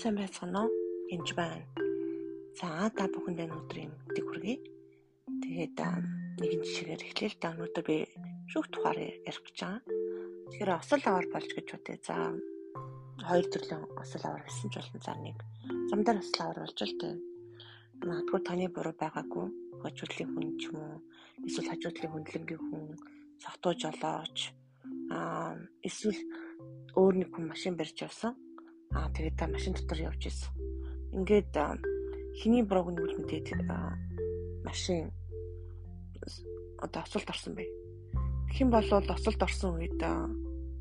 сайн байцгаана уу? Энд байна. За та бүхэндээ өнөөдрийн мэдээ хүргэе. Тэгээд нэгэн жишээгээр эхлэе л да өнөөдөр би шүүх тухаар ярих гэж байгаа. Тэгэхээр осол аваар болж гэж бодъё. За хоёр төрлийн осол аваар байсан ч болно. За нэг замдар осол аваар болж л дээ. Магадгүй таны буруу байгаагүй. Хажуудлын хүн ч юм уу? Эсвэл хажуудлын хүндлэнгийн хүн, согтуу жолооч аа эсвэл өөр нэг хүн машин барьж явсан Аа тэгээд та машин дотор явж исэн. Ингээд хиний брог нүгэл мэдээд машин одоо осолд орсон бай. Хэн бол осолд орсон үед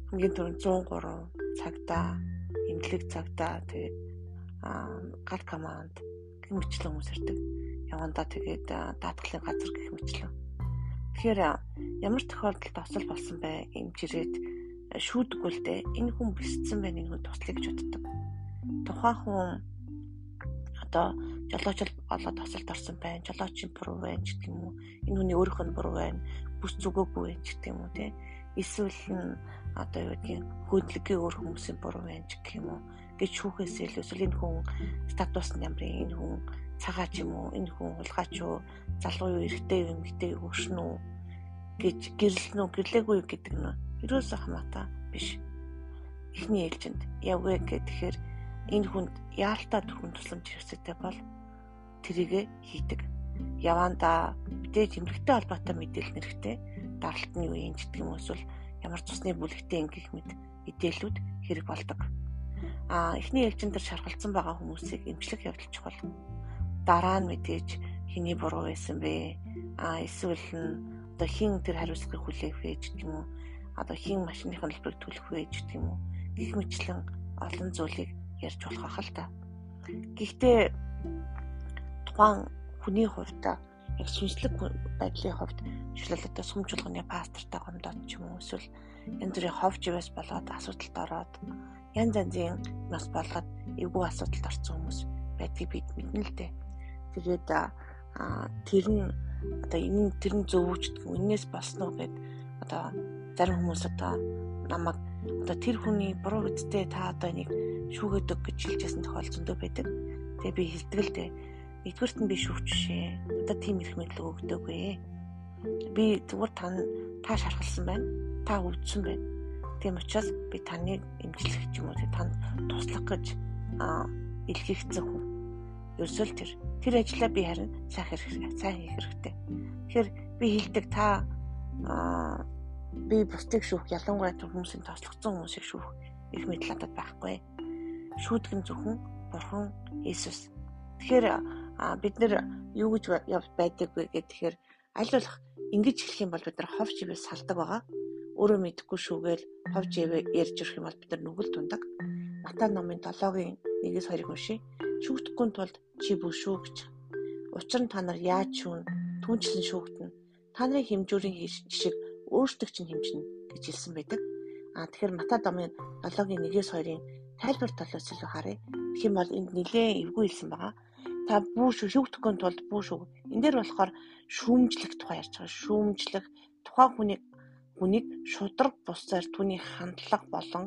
хамгийн түрүүнд 103 цагтаа эмнэлэг цагтаа тэгээд гал команд гэх мэтлэн хүмүүс ирдэг. Явандаа тэгээд даатгалын газар гэх мэтлэн. Тэгэхээр ямар тохиолдолд осол болсон бай эмчирээд шүүдэггүй л дээ. Энэ хүн бисцсэн байна энэ хүн туслая гэж боддог. Тухайн хүн одоо жолоочл болоод тосолд орсон байна. Жолоочийн буруу байна ч гэх юм уу. Энэ хүний өөрийнх нь буруу байна. Бүс зүгөөгүй байна ч гэх юм уу те. Эсвэл нь одоо юу гэдгийг хөдөлгөгийн өөр хүмүүсийн буруу байна ч гэх юм уу. гэж шүүхээс илүү эсвэл энэ хүн статус нь ямар энэ хүн цагаач юм уу энэ хүн хулгаач юу залуу юу эрэгтэй юу эмэгтэй юу хөшнө үү гэж гэрлэнүү гэрлээгүй гэдэг нь ерөөсөө хамаатай биш. Эхний ээлжинд явгээ гэхээр энэ хүнд яалтаа төрхөн тусламж хэрэгцээтэй бол тэрийгэ хийдэг. Яванда мэдээж эмгэгтэй холбоотой мэдээлэл нэрхтээ даралтны үеийн ч гэдэг юм эсвэл ямар цусны бүлэгтэй ингэх мэд мэдээллүүд хэрэг болдог. А эхний ээлжин дээр шаргалцсан байгаа хүмүүсийг эмчлэх явдал чухал. Дараа нь мэдээж хиний буруу байсан бэ? А эсвэл нь одоо хин тэр хариуцлагыг хүлээх вэ гэх юм уу? Одоо хийн машины хөндлөлбөрийг төлөх вэ гэдэг юм уу гих мэтлэн олон зүйлийг ярьж болох ах л та. Гэхдээ тухайн хүний хувьд яг сүнслэг байдлын хувьд жишээл одоо сүм чуулганы пастортай гомдоод ч юм уу эсвэл янз бүрийн ховж ивэс болоод асуудалд ороод янз янзын нас болоод эвгүй асуудалд орсон хүмүүс байдгийг бид мэднэ л дээ. Тэгээд тэр нь одоо энэ тэр нь зөвүүчдэг үннээс болсноо гэд одоо зарим хүмүүс одоо намайг одоо тэр хүний буруу үсттэй та одоо нэг шүүгээдэг гэж хэлжсэн тохиол зөндөө байдаг. Тэгээ би хэлдэг л дээ. Нэгдүгürt нь би шүүгч шээ. Одоо тийм их мэдлэг өгдөөгүй. Би зүгээр та та шархалсан байна. Та өвдсөн байна. Тийм учраас би таныг эмчлэх ч юм уу танд туслах гэж илгээгдсэн хүн. Ерөөсөө тэр. Тэр ажлаа би харин сайн хэрэг сайн хийх хэрэгтэй. Тэгэхээр би хэлдэг та аа би бусдыг шүүх ялангуяа хүмүүсийн тослогдсон хүмүүсийг шүүх их мэдл надад байхгүй. Шүүдэг нь зөвхөн Бурхан Иесус. Тэгэхээр бид нэр юу гэж байдаг вэ гэхээр аль болох ингэж хэлэх юм бол бид нар ховч ивээс салдаг байгаа. Өөрөө мэдэхгүй шүүгээл ховч ивээ ярьж ирэх юм бол бид нар нүгэл тундаг. Матай номын 7-гийн 1-2-ыг уншия. Шүүгдэхгүй тулд чи бүшүү гэж. Учир нь та нар яаж шүүн түнчлэн шүүгдэнэ. Та нарын хэмжүүрийн жишг өөртөө чинь хэмжинэ гэж хэлсэн байдаг. А тэгэхээр Матай домын 7-гийн 1-ээс 2-ын тайлбар талаас илүү харъя. Тэгэх юм бол энд нэлээд эвгүй хэлсэн байгаа. Та бүү шүүгдэхгүй тулд бүү шүүг. Энд дээр болохоор шүүмжлэх тухай ярьж байгаа. Шүүмжлэх тухайн хүний хүнийг шудраг бусаар түүний хандлага болон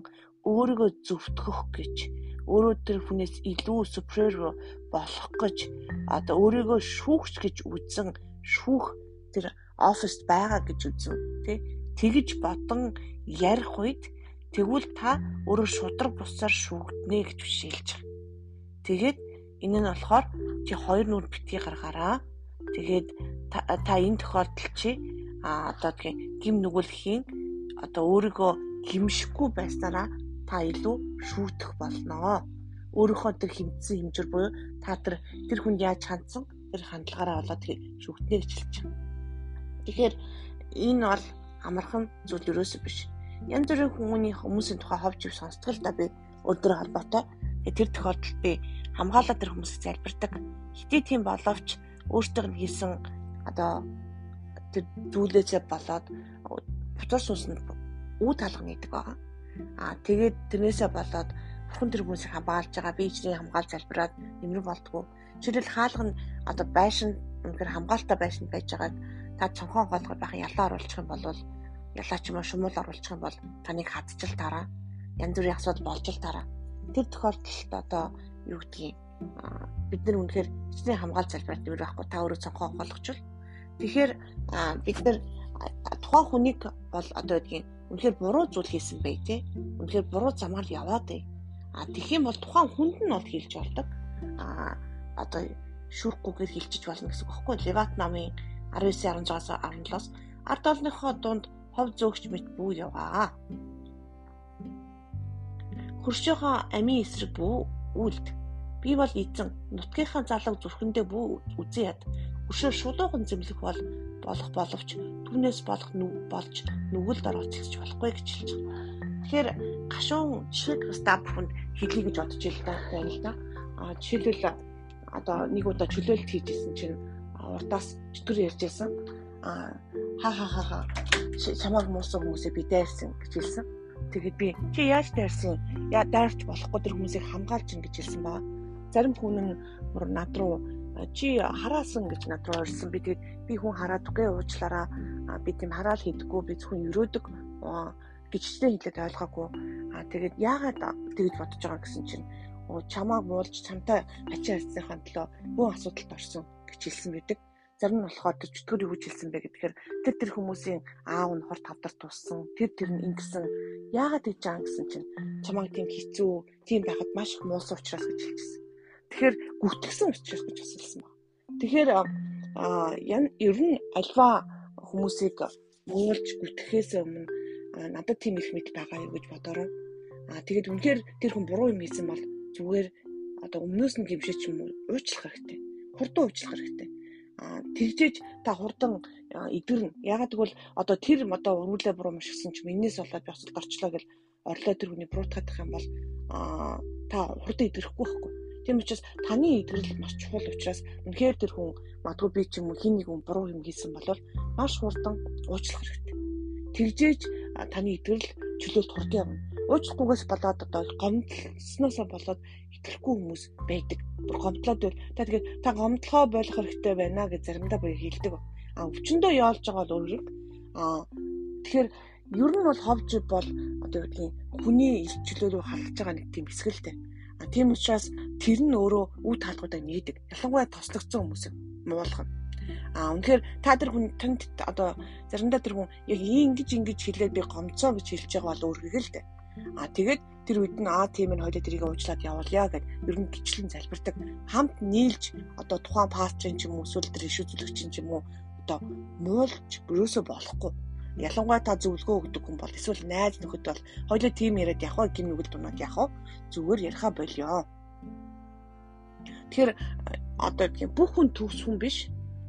өөрийгөө зөвтгөх гэж өөрөө тэр хүнээс илүү superior болох гэж одоо өөрийгөө шүүгч гэж үзэн шүүх тэр оффист байгаа гэж үзэн тий тэгж бодон ярих үед тэгвэл та өөрөө шудраг бусаар шүүгднэ гэж бишээлж байгаа. Тэгээд энэ нь болохоор чи хоёр нүур битгий гаргаараа тэгээд та энэ тохиолдолд чи а одоо тийм гим нүгэлхийн одоо өөрийгөө гимшихгүй байснараа та илүү шүүтэх болноо. Өөрийнхөө тэр хэмжсэн хэмжэр буюу та тэр тэр хүнд яаж хандсан тэр хандлагаараа болоод шүүгтнэ гэж хэлж байна. Тэгэхээр энэ бол амархан зүйл ерөөсөө биш. Янз бүрийн хүмүүний хүмүүсийн тухай ховж ив сонсдог л да би өдөр холбоотой. Тэр тохиолдолд би хамгаалаад тэр хүмүүсийг залбирдаг. Хитээ тийм боловч өөртөө нь хийсэн одоо тэр зүйлээсээ болоод бутар сүнсэнд үе талга нэгдэг байгаа. Аа тэгээд тэрнээсээ болоод бүхэн тэр хүмүүсийг хамгаалж байгаа би ичний хамгаалж залбираад нэмэр болдгоо. Жишээлбэл хаалга нь одоо байшин үнэхээр хамгаалалтаа байшин байж байгаад та цонхоо голгор байх ялаа оруулах юм бол ялаа ч юм уу шумуул оруулах юм бол таныг хадчил тараа янз бүрийн асуудал болж л тараа. Тэр тохиолдолд одоо юу гэдгийг бид нар үнэхээр эцний хамгаалт залбирт юу байхгүй та өөрөө цонхоо болгочвол тэгэхээр бид нар тухайн хүнийг бол одоо гэдгийг үнэхээр буруу зүйл хийсэн бай тээ үнэхээр буруу замаар яваад бай. А тэгэх юм бол тухайн хүнд нь бол хилж болдог. А одоо шүүхгүйгээр хилчиж болно гэсэн үг байхгүй. Леват намын 19-16-аас 17-аас ард олныхоо дунд хов зөөгч мэт бүү яваа хөршөөхөө амийн эсрэг бүү үлд би бол эзэн нутгийнхаа залаг зүрхэндээ бүү үзэн яд өшөө шулуухан зэмлэх бол болох боловч түүнээс болох нүг болж нүгэлд орооч гэж болохгүй гэж хэлж байгаа. Тэгэхээр гашуун шиг ста бүхэнд хэлхий гэж бодож та байна л да. А жишээлбэл одоо нэг удаа чөлөөлт хийжсэн чинь урдаас чөтгөр ярьжсэн. А ха ха ха ха чамайг муусан хүмүүсээ би дайрсан гэж хэлсэн. Тэгэхэд би чи яаж дайрсан? Яа дайрч болохгүй тэр хүмүүсийг хамгаалж ин гэж хэлсэн баа. Зарим хүн нь над руу чи хараасан гэж над руу орсон. Би тэгээд би хүн хараадгүй уучлаараа би тийм хараал хийдэггүй би зөвхөн өрөөдөг гэжтэй хэлээд ойлгоогүй. Аа тэгээд яагаад тэгж бодож байгаа гэсэн чинь чамааг буулж чамтай ачаа харьцсныхаа төлөө бүх асуудалд орсон гэж хэлсэн байдаг зарим нь болохоор тэр чөтгөр юу гэж хэлсэн бэ гэхээр тэр тэр хүмүүсийн аав нь хор тавдар туссан тэр тэр нь ингэсэн яагаад гэж байгаа гэсэн чинь чамайг тийм хэцүү тийм байхад маш их муусан учраас гэж хэлчихсэн. Тэгэхээр гүтгсэн учраас гэж асуулсан баг. Тэгэхээр а ер нь альва хүмүүсийг муулж гүтгэхээс өмнө надад тийм их мэд байгаа юу гэж бодороо. А тэгээд үнэхээр тэр хүн буруу юм хийсэн бол зүгээр одоо өмнөөс нь гимшиж юм уу уучлах хэрэгтэй. Хурдан уучлах хэрэгтэй тэгжээж та хурдан эдгэрнэ. Ягаад гэвэл одоо тэр одоо өрүүлээ буруу машигсан ч минээс болоод би осолд орчлоо гэж орлоо тэр хүний буруутгах юм бол та хурдан эдгэрэхгүй байхгүй. Тийм учраас таны эдгэрэл маш чухал учраас үнэхээр тэр хүн магадгүй би ч юм уу хин нэг хүн буруу юм хийсэн бол маш хурдан уучлах хэрэгтэй. Тэгжээж таны эдгэрэл чөлөөлт хурдан явна. Уучлахгүйгээс болоод одоо гомдлсноосоо болоод итгэхгүй хүмүүс байдаг. Бүр гомдлоод байл. Та тэгээд та гомдлохоо болох хэрэгтэй байна гэж заримдаа бүр хэлдэг. А өвчнөдөө яолж байгаа бол өөрийг а тэгэхээр ер нь бол ховж бол одоо юу гэдгийг хүний илчлөө рүү халдж байгаа нэг тийм хэсгэлтэй. А тийм учраас тэр нь өөрөө үе таалгуудаа нээдэг. Ялангуяа тослогдсон хүмүүс муулах. А үнэхээр та тэр хүн танд одоо заримдаа тэр хүн яг ингэж ингэж хэлээд би гомцоо гэж хэлж байгаа бол өөргөө л дээ. А тэгээд тэр үед нь аа тийм нь хоёул тэрийг уучлаад явуулъя гэд ер нь гिचлэн залбирдаг. Хамт нийлж одоо тухайн пастрын ч юм уу эсвэл тэр иш үзүүлэгч юм уу одоо муулж өрөөсөө болохгүй. Ялангуяа та зөвлөгөө өгдөг хүн бол эсвэл найз нөхөд бол хоёул тийм яриад явах гин нүгэл дунаад явах зүгээр яриха болио. Тэгэхээр одоо бүх хүн төгс хүн биш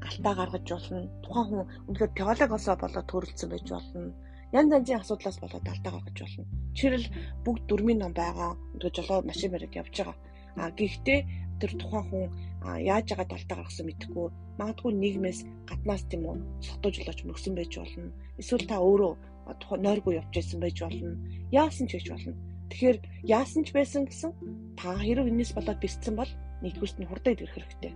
алтаа гаргаж болно. Тухайн хүн үнэхээр теологоосоо болоод төрөлцсөн байж болно янз янзын асуудлаас болоод алдаа гаргаж болно. Жишээл бүгд дөрмийн ном байгаа. Өнөөдөр жолоо машин бариад явж байгаа. А гэхдээ тэр тухайн хүн яаж яагаад алдаа гаргасан мэдэхгүй. Магадгүй нийгмээс гаднаас тийм үү сотож жолооч мөсөн байж болно. Эсвэл та өөрөө нойргүй явж байсан байж болно. Яасан ч гэж болно. Тэгэхээр яасан ч байсан гэсэн та хэрэг энэс болоод бэлдсэн бол нэгдүгüрт нь хурдан идэх хэрэгтэй.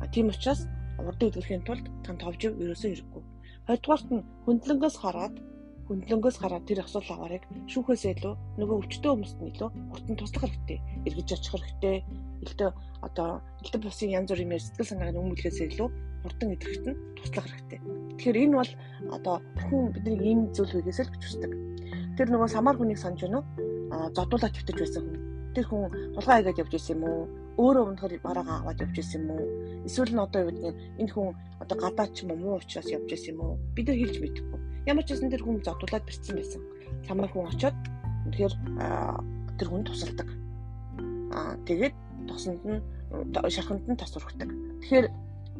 А тийм учраас хурдан идэхийн тулд тань товж ерөөсөө хэрэггүй. Хоёрдугаарт нь хөндлөнгөөс хараад хөндлөнгөөс гараад тэр асуулт аваарыг шүүхээс илүү нөгөө өвчтөө хүмүүст нь илүү хурдан туслах хэрэгтэй. эргэж очих хэрэгтэй. Илтээ одоо илтээ бусын янз бүрийн сэтгэл санааны хүмүүлгээс илүү хурдан идэвхт нь туслах хэрэгтэй. Тэгэхээр энэ бол одоо хүн бидний ийм зүйл хийгээс л гэж үздэг. Тэр нөгөө самар хүнийг санаж байна уу? А зодуулаад твтэж байсан хүн. Тэр хүн хулгай хийгээд явж исэн юм уу? Өөрөө өнөхөр бараагаа аваад явж исэн юм уу? Эсвэл нь одоо юу гэдэг энэ хүн одоо гадаа ч юм уу муу учраас явж исэн юм уу? Бид нар хэлж мэдэхгүй Ямар ч байсан тэр хүн зодуулаад бэрцсэн байсан. Самар хүн очоод тэгэхээр тэр хүн тусалдаг. Аа тэгээд тосонд нь шарханд нь тас урагдаг. Тэгэхээр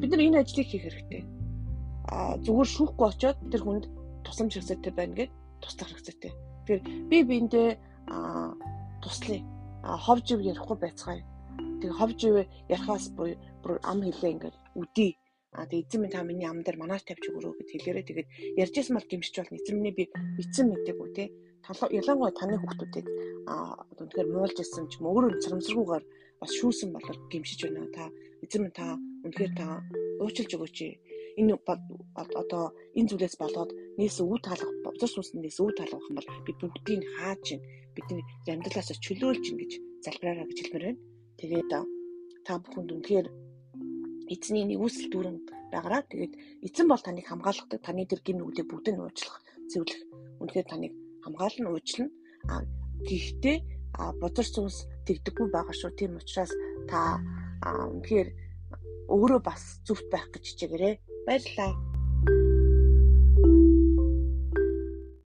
бид нар энэ ажлыг хийх хэрэгтэй. Аа зүгээр шүүхгүй очоод тэр хүнд тусламж хэрэгтэй байна гэж туслах хэрэгтэй. Тэгэхээр би биэндээ аа туслая. Аа ховж ив ярихгүй байцгаая. Тэгээ ховж ив ярихаас бүр ам хэлээ ингээд үдий А тэгээ эзэн минь та миний ам дээр манаас тавьж өгөрөө гэд хэлээрээ тэгээд ярьжсэн мал гимшиж бол эзэн минь би эзэн мэдээгүй те ялангуяа таны хүүхдүүдийг а үнэхээр муулж исэн ч өөрөө царамсаргүйгээр бас шүүсэн болол гимшиж байна. Та эзэн минь та үнэхээр та уучлж өгөөч. Энэ одоо энэ зүйлээс болоод нээс үе таалах бузар сүнснээс үе таалах юм бол би бүгдийг хааж чинь бидний амьдралаас чөлөөлж чинь гэж залбираараа гэж хэлмээр байна. Тэгээд та бүхэнд үнэхээр эзний нэгүсэл дүүрэн байгаараа. Тэгээд эзэн бол таныг хамгаалдаг таны тэр гин нүглээ бүгдийг нь уучлах зөвлөх. Үнэхээр таныг хамгаална уучлна. А гэхдээ бузар сүнс тэгдэггүй байгаа шүү. Тийм учраас та үнэхээр өөрөө бас зүвт байх гэж хичээгээрэй. Баярлалаа